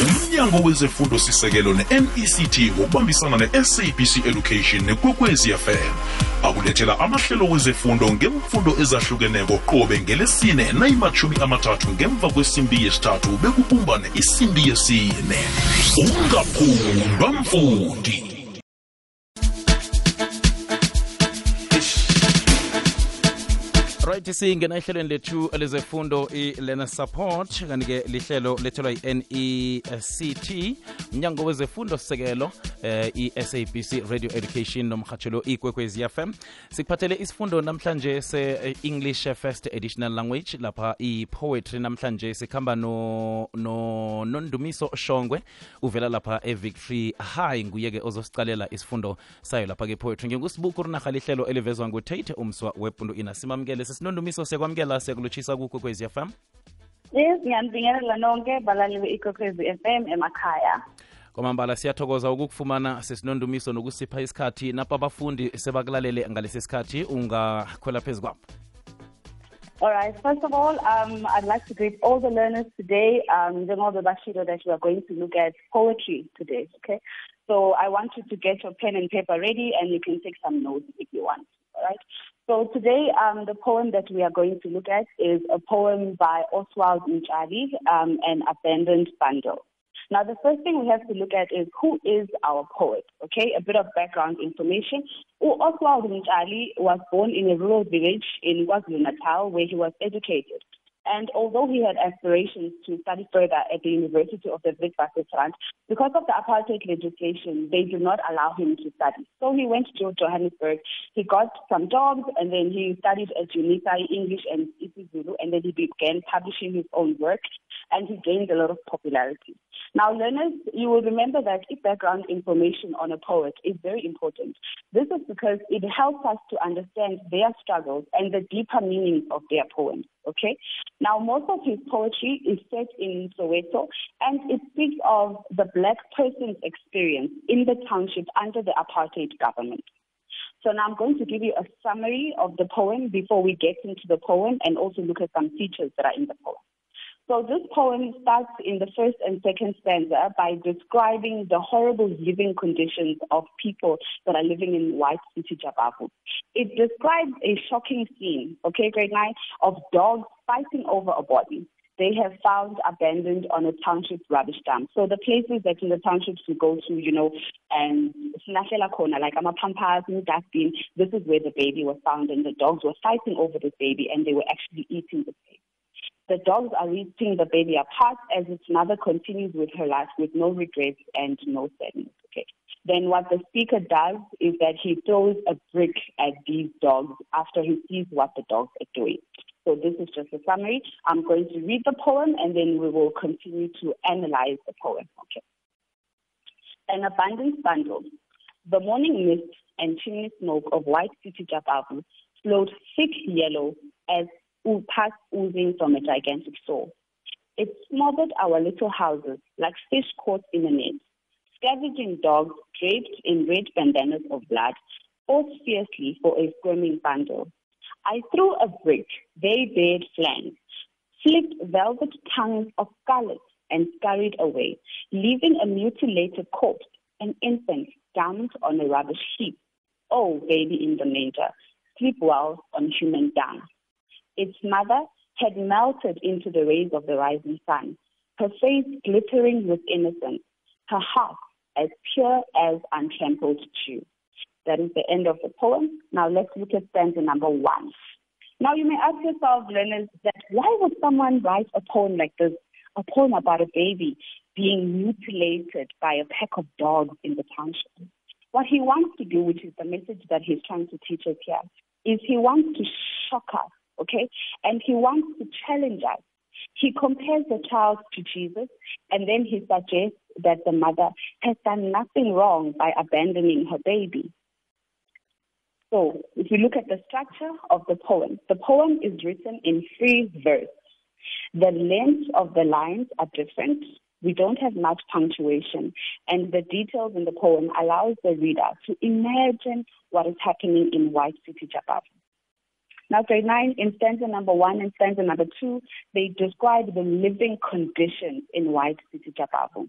umnyango wezefundo sisekelo ne-nect ngokubambisana ne-sabc education nekwekwezi fm akulethela amahlelo wezefundo ngemfundo ezahlukeneko qobe ngelesine nayimathumi amathathu ngemva kwesimbi yesithathu bekubumbane isimbi yesine. Ungaphundwa mfundi. Right singena ehlelweni lethu lezefundo i-learner support kanti-ke lihlelo lethelwa yi-nect mnyango wezefundo sekelo eh, i-sabc radio education nomhatshelo ikwekwezi fm sikuphathele isifundo namhlanje se-english first additional language lapha i-poetry namhlanje sikhamba no, no nondumiso shongwe uvela lapha e-victory high nguye-ke ozosicalela isifundo sayo lapha ke-poetry ngingusibuku rinaha lihlelo elivezwa ngutate umswa wepundu ina sesinondumiso siyakwamukela siyakulutshisa kukwekwezi fm yes ngiyanibingelela nonke balaleli be-ikokwezi f m emakhaya kwamambala siyathokoza ukukufumana sesinondumiso nokusipha isikhathi napa abafundi sebakulalele ngalesi sikhathi ungakhwela phezu kwabo All right. First of all, um, I'd like to greet all the learners today. Um, njengoba Bashido, that you are going to look at poetry today. Okay. So I want you to get your pen and paper ready, and you can take some notes if you want. All right. So today, um, the poem that we are going to look at is a poem by Oswald Mtshali, um, An Abandoned Bundle. Now, the first thing we have to look at is who is our poet, okay? A bit of background information. Oswald Mtshali was born in a rural village in KwaZulu-Natal where he was educated. And although he had aspirations to study further at the University of the Witwatersrand, because of the apartheid legislation, they did not allow him to study. So he went to Johannesburg. He got some jobs, and then he studied at UNISA English and isiZulu, and then he began publishing his own work, and he gained a lot of popularity. Now, learners, you will remember that background information on a poet is very important. This is because it helps us to understand their struggles and the deeper meanings of their poems. Okay. Now, most of his poetry is set in Soweto, and it speaks of the black person's experience in the township under the apartheid government. So now I'm going to give you a summary of the poem before we get into the poem and also look at some features that are in the poem. So this poem starts in the first and second stanza by describing the horrible living conditions of people that are living in White City, Jabavu. It describes a shocking scene, okay, grade nine, of dogs fighting over a body they have found abandoned on a township rubbish dump. So the places that in the townships we go to, you know, and corner, like Amapampas and dustbin, this is where the baby was found and the dogs were fighting over the baby and they were actually eating the baby. The dogs are ripping the baby apart as its mother continues with her life with no regrets and no sadness. Okay. Then what the speaker does is that he throws a brick at these dogs after he sees what the dogs are doing. So this is just a summary. I'm going to read the poem and then we will continue to analyze the poem. Okay. An abandoned bundle. The morning mist and chimney smoke of White City Jabavu flowed thick yellow as past oozing from a gigantic saw. It smothered our little houses like fish caught in a net. Scavenging dogs draped in red bandanas of blood fought fiercely for a squirming bundle. I threw a brick, they bared flanks, flicked velvet tongues of scarlet, and scurried away, leaving a mutilated corpse, an infant dumped on a rubbish heap. Oh, baby in the manger, sleep well on human dung. Its mother had melted into the rays of the rising sun, her face glittering with innocence, her heart as pure as untrampled dew. That is the end of the poem. Now let's look at stanza number one. Now you may ask yourself, learners, that why would someone write a poem like this, a poem about a baby being mutilated by a pack of dogs in the township? What he wants to do, which is the message that he's trying to teach us here, is he wants to shock us okay? And he wants to challenge us. He compares the child to Jesus, and then he suggests that the mother has done nothing wrong by abandoning her baby. So, if you look at the structure of the poem, the poem is written in free verse. The length of the lines are different. We don't have much punctuation, and the details in the poem allows the reader to imagine what is happening in White City, Jabavu. Now, grade nine, in stanza number one and stanza number two, they describe the living conditions in White City, Jabavu.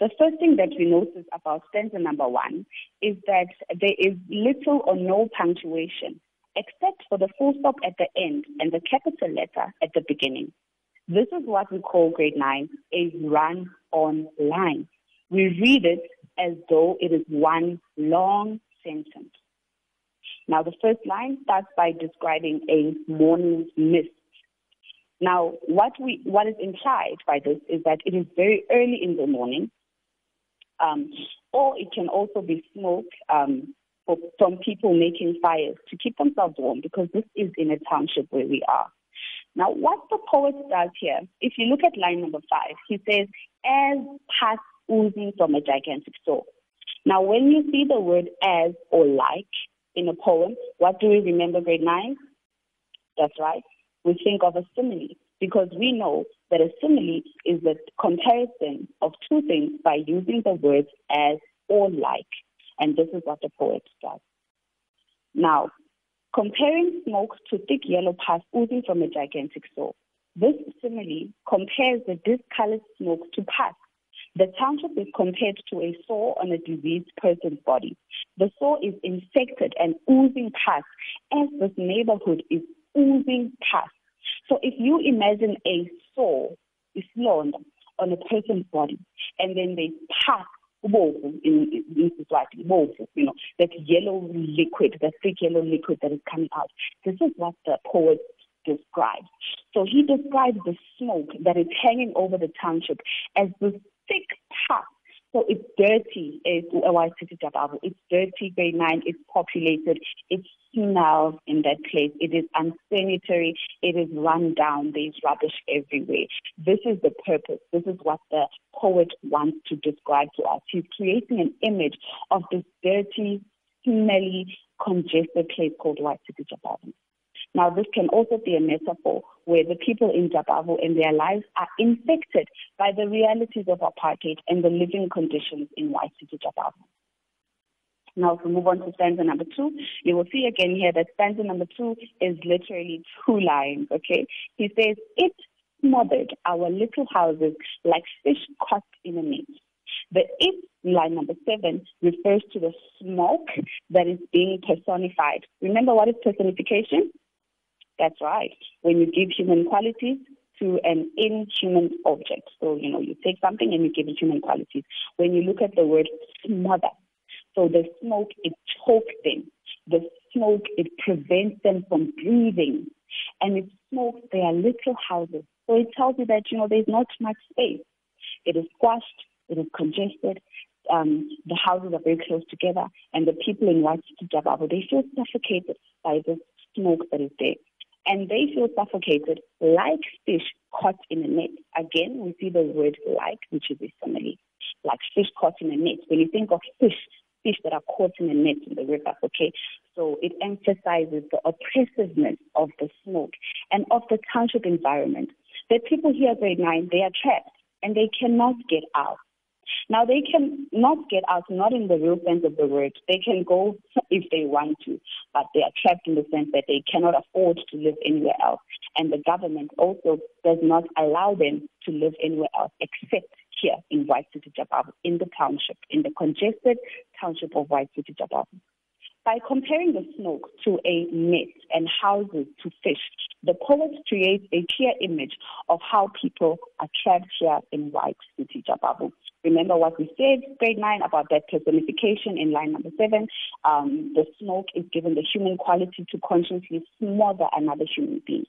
The first thing that we notice about stanza number one is that there is little or no punctuation, except for the full stop at the end and the capital letter at the beginning. This is what we call grade nine a run on line. We read it as though it is one long sentence. Now, the first line starts by describing a morning mist. Now, what we what is implied by this is that it is very early in the morning, um, or it can also be smoke um, from people making fires to keep themselves warm, because this is in a township where we are. Now, what the poet does here, if you look at line number five, he says, "As past oozing from a gigantic soul." Now, when you see the word "as" or "like," in a poem, what do we remember grade nine? That's right. We think of a simile because we know that a simile is the comparison of two things by using the words as or like. And this is what the poet does. Now, comparing smoke to thick yellow pus oozing from a gigantic soul. This simile compares the discolored smoke to pus the township is compared to a sore on a diseased person's body. The sore is infected and oozing pus as this neighborhood is oozing pus. So if you imagine a sore, isilonda on a person's body, and then they pus in, in, in society, you know, that yellow liquid, that thick yellow liquid that is coming out. This is what the poet describes. So he describes the smoke that is hanging over the township as this thick pus. So it's dirty, eh, it's White City Jabavu. It's dirty, grade nine, it's populated, it smells in that place, it is unsanitary, it is run down, there's rubbish everywhere. This is the purpose. This is what the poet wants to describe to us. He's creating an image of this dirty, smelly, congested place called White City Jabavu. Now, this can also be a metaphor where the people in Jabavu and their lives are infected by the realities of apartheid and the living conditions in White City Jabavu. Now, if we move on to stanza number two, you will see again here that stanza number two is literally two lines, okay? He says, It smothered our little houses like fish caught in a net. The it line number seven refers to the smoke that is being personified. Remember what is personification? That's right. When you give human qualities to an inhuman object. So, you know, you take something and you give it human qualities. When you look at the word smother, so the smoke, it chokes them. The smoke, it prevents them from breathing. And it smokes their little houses. So it tells you that, you know, there's not much space. It is squashed, it is congested, um, the houses are very close together, and the people in White they feel suffocated by the smoke that is there and they feel suffocated like fish caught in a net. Again, we see the word like, which is a simile, like fish caught in a net. When you think of fish, fish that are caught in a net in the river, okay? So it emphasizes the oppressiveness of the smoke and of the township environment. The people here at grade nine, they are trapped and they cannot get out. Now they can not get out, not in the real sense of the word. They can go if they want to, but they are trapped in the sense that they cannot afford to live anywhere else. And the government also does not allow them to live anywhere else except here in White City Jabavu, in the township, in the congested township of White City Jabavu. By comparing the smoke to a net and houses to fish, the poet creates a clear image of how people are trapped here in White City Jabavu. Remember what we said, grade nine, about that personification in line number seven. Um, the smoke is given the human quality to consciously smother another human being.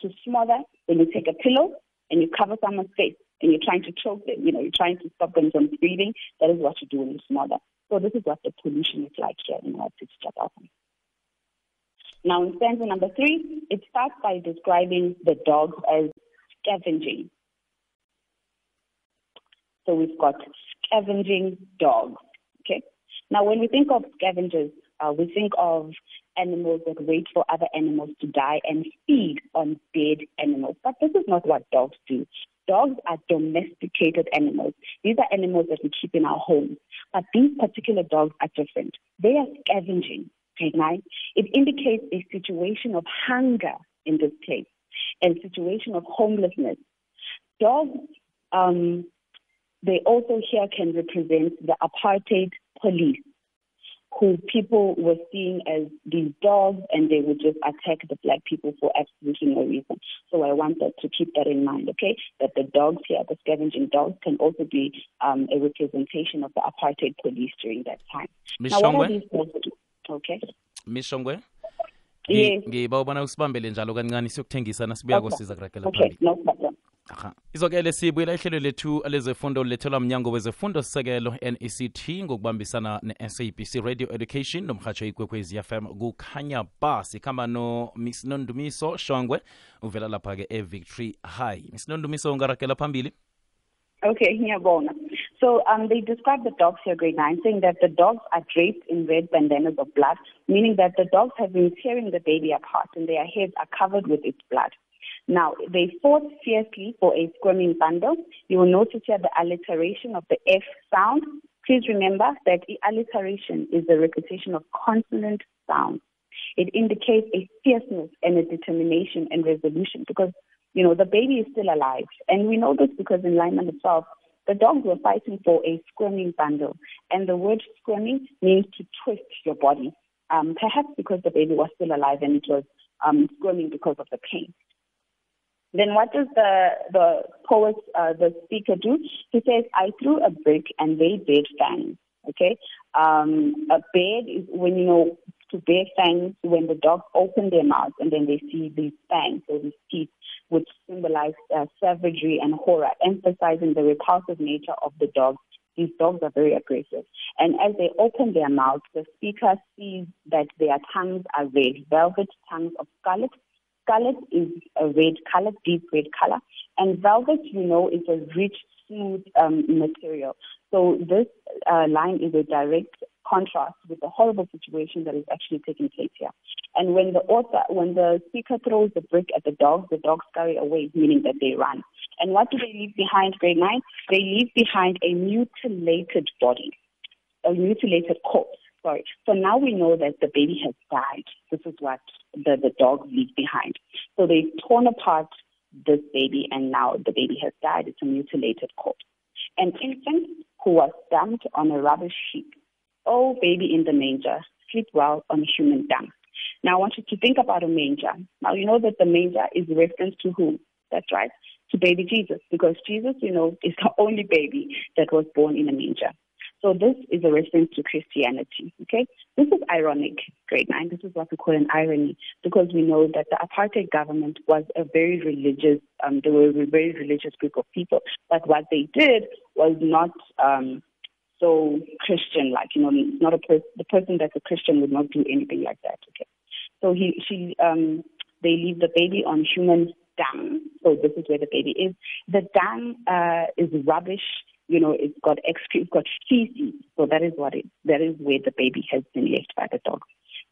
To smother, when you take a pillow and you cover someone's face and you're trying to choke them, you know, you're trying to stop them from breathing, that is what you do when you smother. So this is what the pollution is like here in White City, Jabavu. Now, in stanza number three, it starts by describing the dogs as scavenging. So we've got scavenging dogs. Okay. Now, when we think of scavengers, uh, we think of animals that wait for other animals to die and feed on dead animals. But this is not what dogs do. Dogs are domesticated animals. These are animals that we keep in our homes. But these particular dogs are different. They are scavenging 9, it indicates a situation of hunger in this place and situation of homelessness. Dogs, um, they also here can represent the apartheid police who people were seeing as these dogs and they would just attack the black people for absolutely no reason. So I want that to keep that in mind, okay? That the dogs here, the scavenging dogs, can also be um, a representation of the apartheid police during that time. Miss Now, what are Shongwe? these dogs? Okay. Miss Shongwe Yes. ngiba ubona usibambele njalo kancane siyokuthengisa nasibuya Okay. kosiza kuragela Okay, phambili no problem. Aha. izokele sibuyela ihlelo lethu lezefundo lethelwa mnyango wezefundo sisekelo nect ngokubambisana ne-sabc radio education nomhatsho ikwekwezi fm kukhanya ba sikhamba no miss nondumiso shongwe uvela lapha-ke e-victory high miss nondumiso ungaragela phambili Okay, ngiyabonga. So um, they describe the dogs here, grade 9, saying that the dogs are draped in red bandanas of blood, meaning that the dogs have been tearing the baby apart and their heads are covered with its blood. Now, they fought fiercely for a squirming bundle. You will notice here the alliteration of the F sound. Please remember that alliteration is the repetition of consonant sounds. It indicates a fierceness and a determination and resolution because, you know, the baby is still alive. And we know this because in Lyman itself, the dogs were fighting for a squirming bundle. And the word squirming means to twist your body, um, perhaps because the baby was still alive and it was um, squirming because of the pain. Then what does the the poet, uh, the speaker do? He says, "I threw a brick and they bared fangs." Okay, um, a bed is when you know to bear fangs when the dogs open their mouths and then they see these fangs or these teeth, which symbolize uh, savagery and horror, emphasizing the repulsive nature of the dogs. These dogs are very aggressive. And as they open their mouths, the speaker sees that their tongues are red, velvet tongues of scarlet. Scarlet is a red color, deep red color. And velvet, you know, is a rich, smooth um, material. So this uh, line is a direct contrast with the horrible situation that is actually taking place here. And when the author, when the speaker throws the brick at the dogs, the dogs scurry away, meaning that they run. And what do they leave behind, grade nine? They leave behind a mutilated body, a mutilated corpse. Sorry. So now we know that the baby has died. This is what the, the dog leave behind. So they've torn apart this baby, and now the baby has died. It's a mutilated corpse. An infant who was dumped on a rubbish heap. Oh, baby in the manger, sleep well on human dung. Now I want you to think about a manger. Now you know that the manger is reference to whom? That's right, to baby Jesus, because Jesus, you know, is the only baby that was born in a manger. So this is a reference to Christianity. Okay, this is ironic, grade nine. This is what we call an irony, because we know that the apartheid government was a very religious. Um, they were a very religious group of people, but what they did was not um, so Christian-like. You know, not a per- the person that's a Christian would not do anything like that. Okay, so he she um, they leave the baby on human dung. So this is where the baby is. The dung uh, is rubbish you know, it's got excre- it's got feces. So that is what it, that is where the baby has been left by the dog.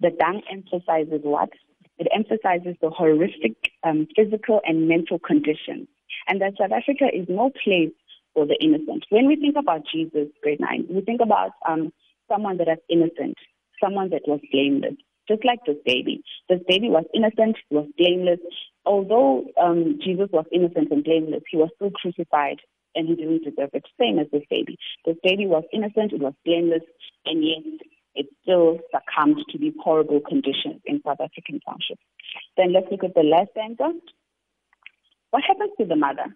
The dung emphasizes what? It emphasizes the horrific um, physical and mental conditions. And that South Africa is no place for the innocent. When we think about Jesus, grade nine, we think about um, someone that is innocent, someone that was blameless. Just like this baby. This baby was innocent, was blameless. Although um, Jesus was innocent and blameless, he was still crucified and he didn't deserve it. Same as this baby. This baby was innocent, it was blameless, and yet it still succumbed to these horrible conditions in South African townships. Then let's look at the last stanza. What happens to the mother?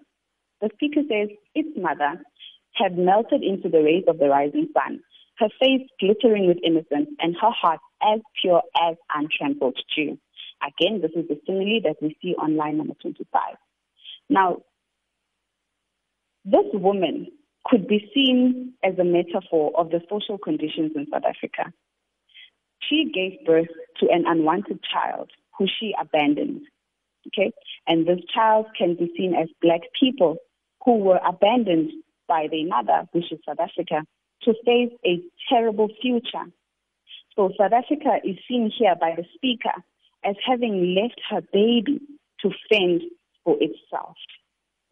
The speaker says, its mother had melted into the rays of the rising sun, her face glittering with innocence and her heart as pure as untrampled dew. Again, this is the simile that we see on line number 25. Now, this woman could be seen as a metaphor of the social conditions in South Africa. She gave birth to an unwanted child who she abandoned. Okay? And this child can be seen as black people who were abandoned by their mother, which is South Africa, to face a terrible future. So South Africa is seen here by the speaker as having left her baby to fend for itself.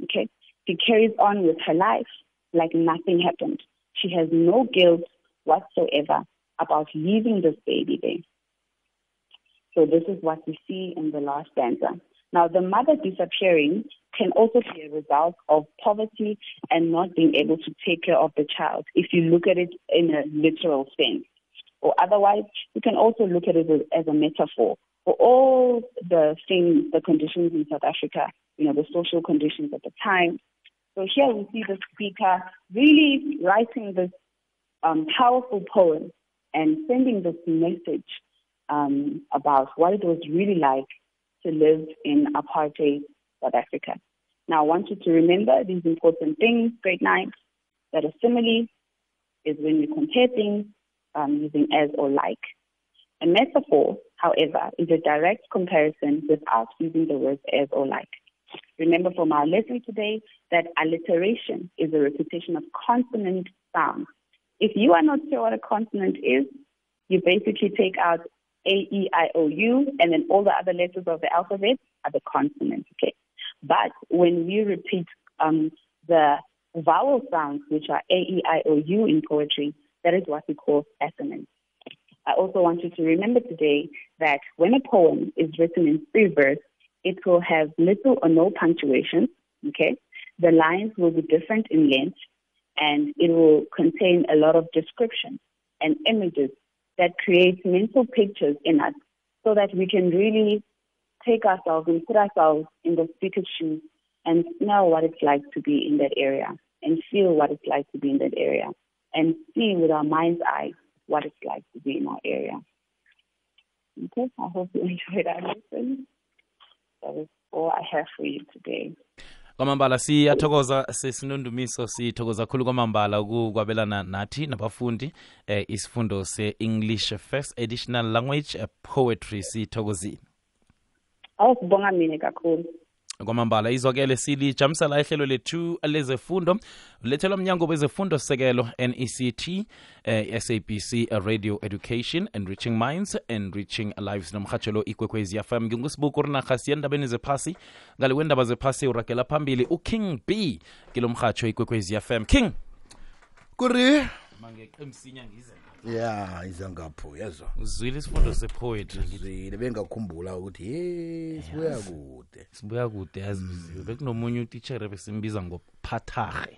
Okay? She carries on with her life like nothing happened. She has no guilt whatsoever about leaving this baby there. So this is what we see in the last stanza. Now, the mother disappearing can also be a result of poverty and not being able to take care of the child, if you look at it in a literal sense. Or otherwise, you can also look at it as- a metaphor for all the things, the conditions in South Africa, you know, the social conditions at the time. So here we see the speaker really writing this um, powerful poem and sending this message um, about what it was really like to live in apartheid South Africa. Now, I want you to remember these important things, grade nine, that a simile is when you compare things um, using as or like. A metaphor, however, is a direct comparison without using the words as or like. Remember from our lesson today that alliteration is a repetition of consonant sounds. If you are not sure what a consonant is, you basically take out A, E, I, O, U, and then all the other letters of the alphabet are the consonants, okay? But when we repeat um, the vowel sounds, which are A, E, I, O, U in poetry, that is what we call assonance. I also want you to remember today that when a poem is written in free verse, it will have little or no punctuation, okay? The lines will be different in length, and it will contain a lot of descriptions and images that create mental pictures in us so that we can really take ourselves and put ourselves in the speaker's shoes and know what it's like to be in that area and feel what it's like to be in that area and see with our mind's eye what it's like to be in our area. Okay, I hope you enjoyed our lesson. That is all I have for you today. kwamambala siyathokoza sesinondumiso sithokoza khulu kwamambala ukukwabelana nathi nabafundi eh, isifundo se-english first additional language eh, poetry sithokozile Awusibonga mina kakhulu. Kwamambala izwakele silijamisela ihlelo lethu lezefundo. Lethelwa mnyango wezefundo sekelo nect eh, sabc radio education and reaching minds and reaching lives. Nomhatshelo ikwekwezi fm ngingusibuku rinarhasi endabeni zephasi. Ngale kwendaba zephasi uragela phambili uking b kilo mhatsho ikwekwezi fm king! Kuri mangeqemsinya ngize ya izangapho yezwa uzwile isifundo sepoetry. Zwile bengakhumbula ukuthi ye sibuya kude. Sibuya kude yaziziwe bekunomunye utitshere besimbiza ngophatharhe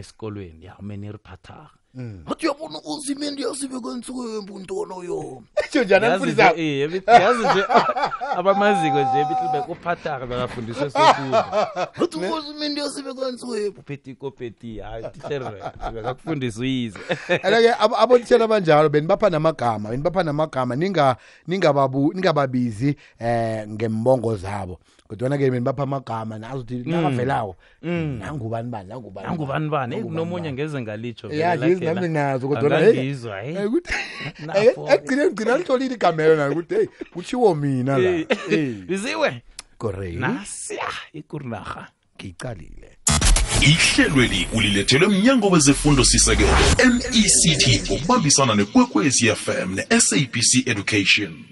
esikolweni. Ya umene phatharhe Mm. athi yabona usimindi yasibeka ensuku yembi untona uyo itsho nje abamaziko nje bitlibek uphathaka bekafundiswe sokuza athi usimindi yasibeka ensuku hayi titlerbekakufundisa uyize ande-ke abotishela abanjalo benibapha namagama benibapha namagama ningababizi eh, um ngembongo zabo kodwana ke mina bapha amagama nazothi mm. nakavelawo mm. nangubani bani nangubani bani? Eh, nomunye ngeze ngalitsho yazi nami nginazo kodwanaekugcine ngigcina lihlolile igamelo nayo ukuthi heyi kutshiwo mina la. Biziwe korei nasiya ikurnaha ngiyicalile. Ihlelweli ulilethelwe mnyango wezefundo sisekelo mect ngokubambisana nekwekwezi fm ne-sabc education.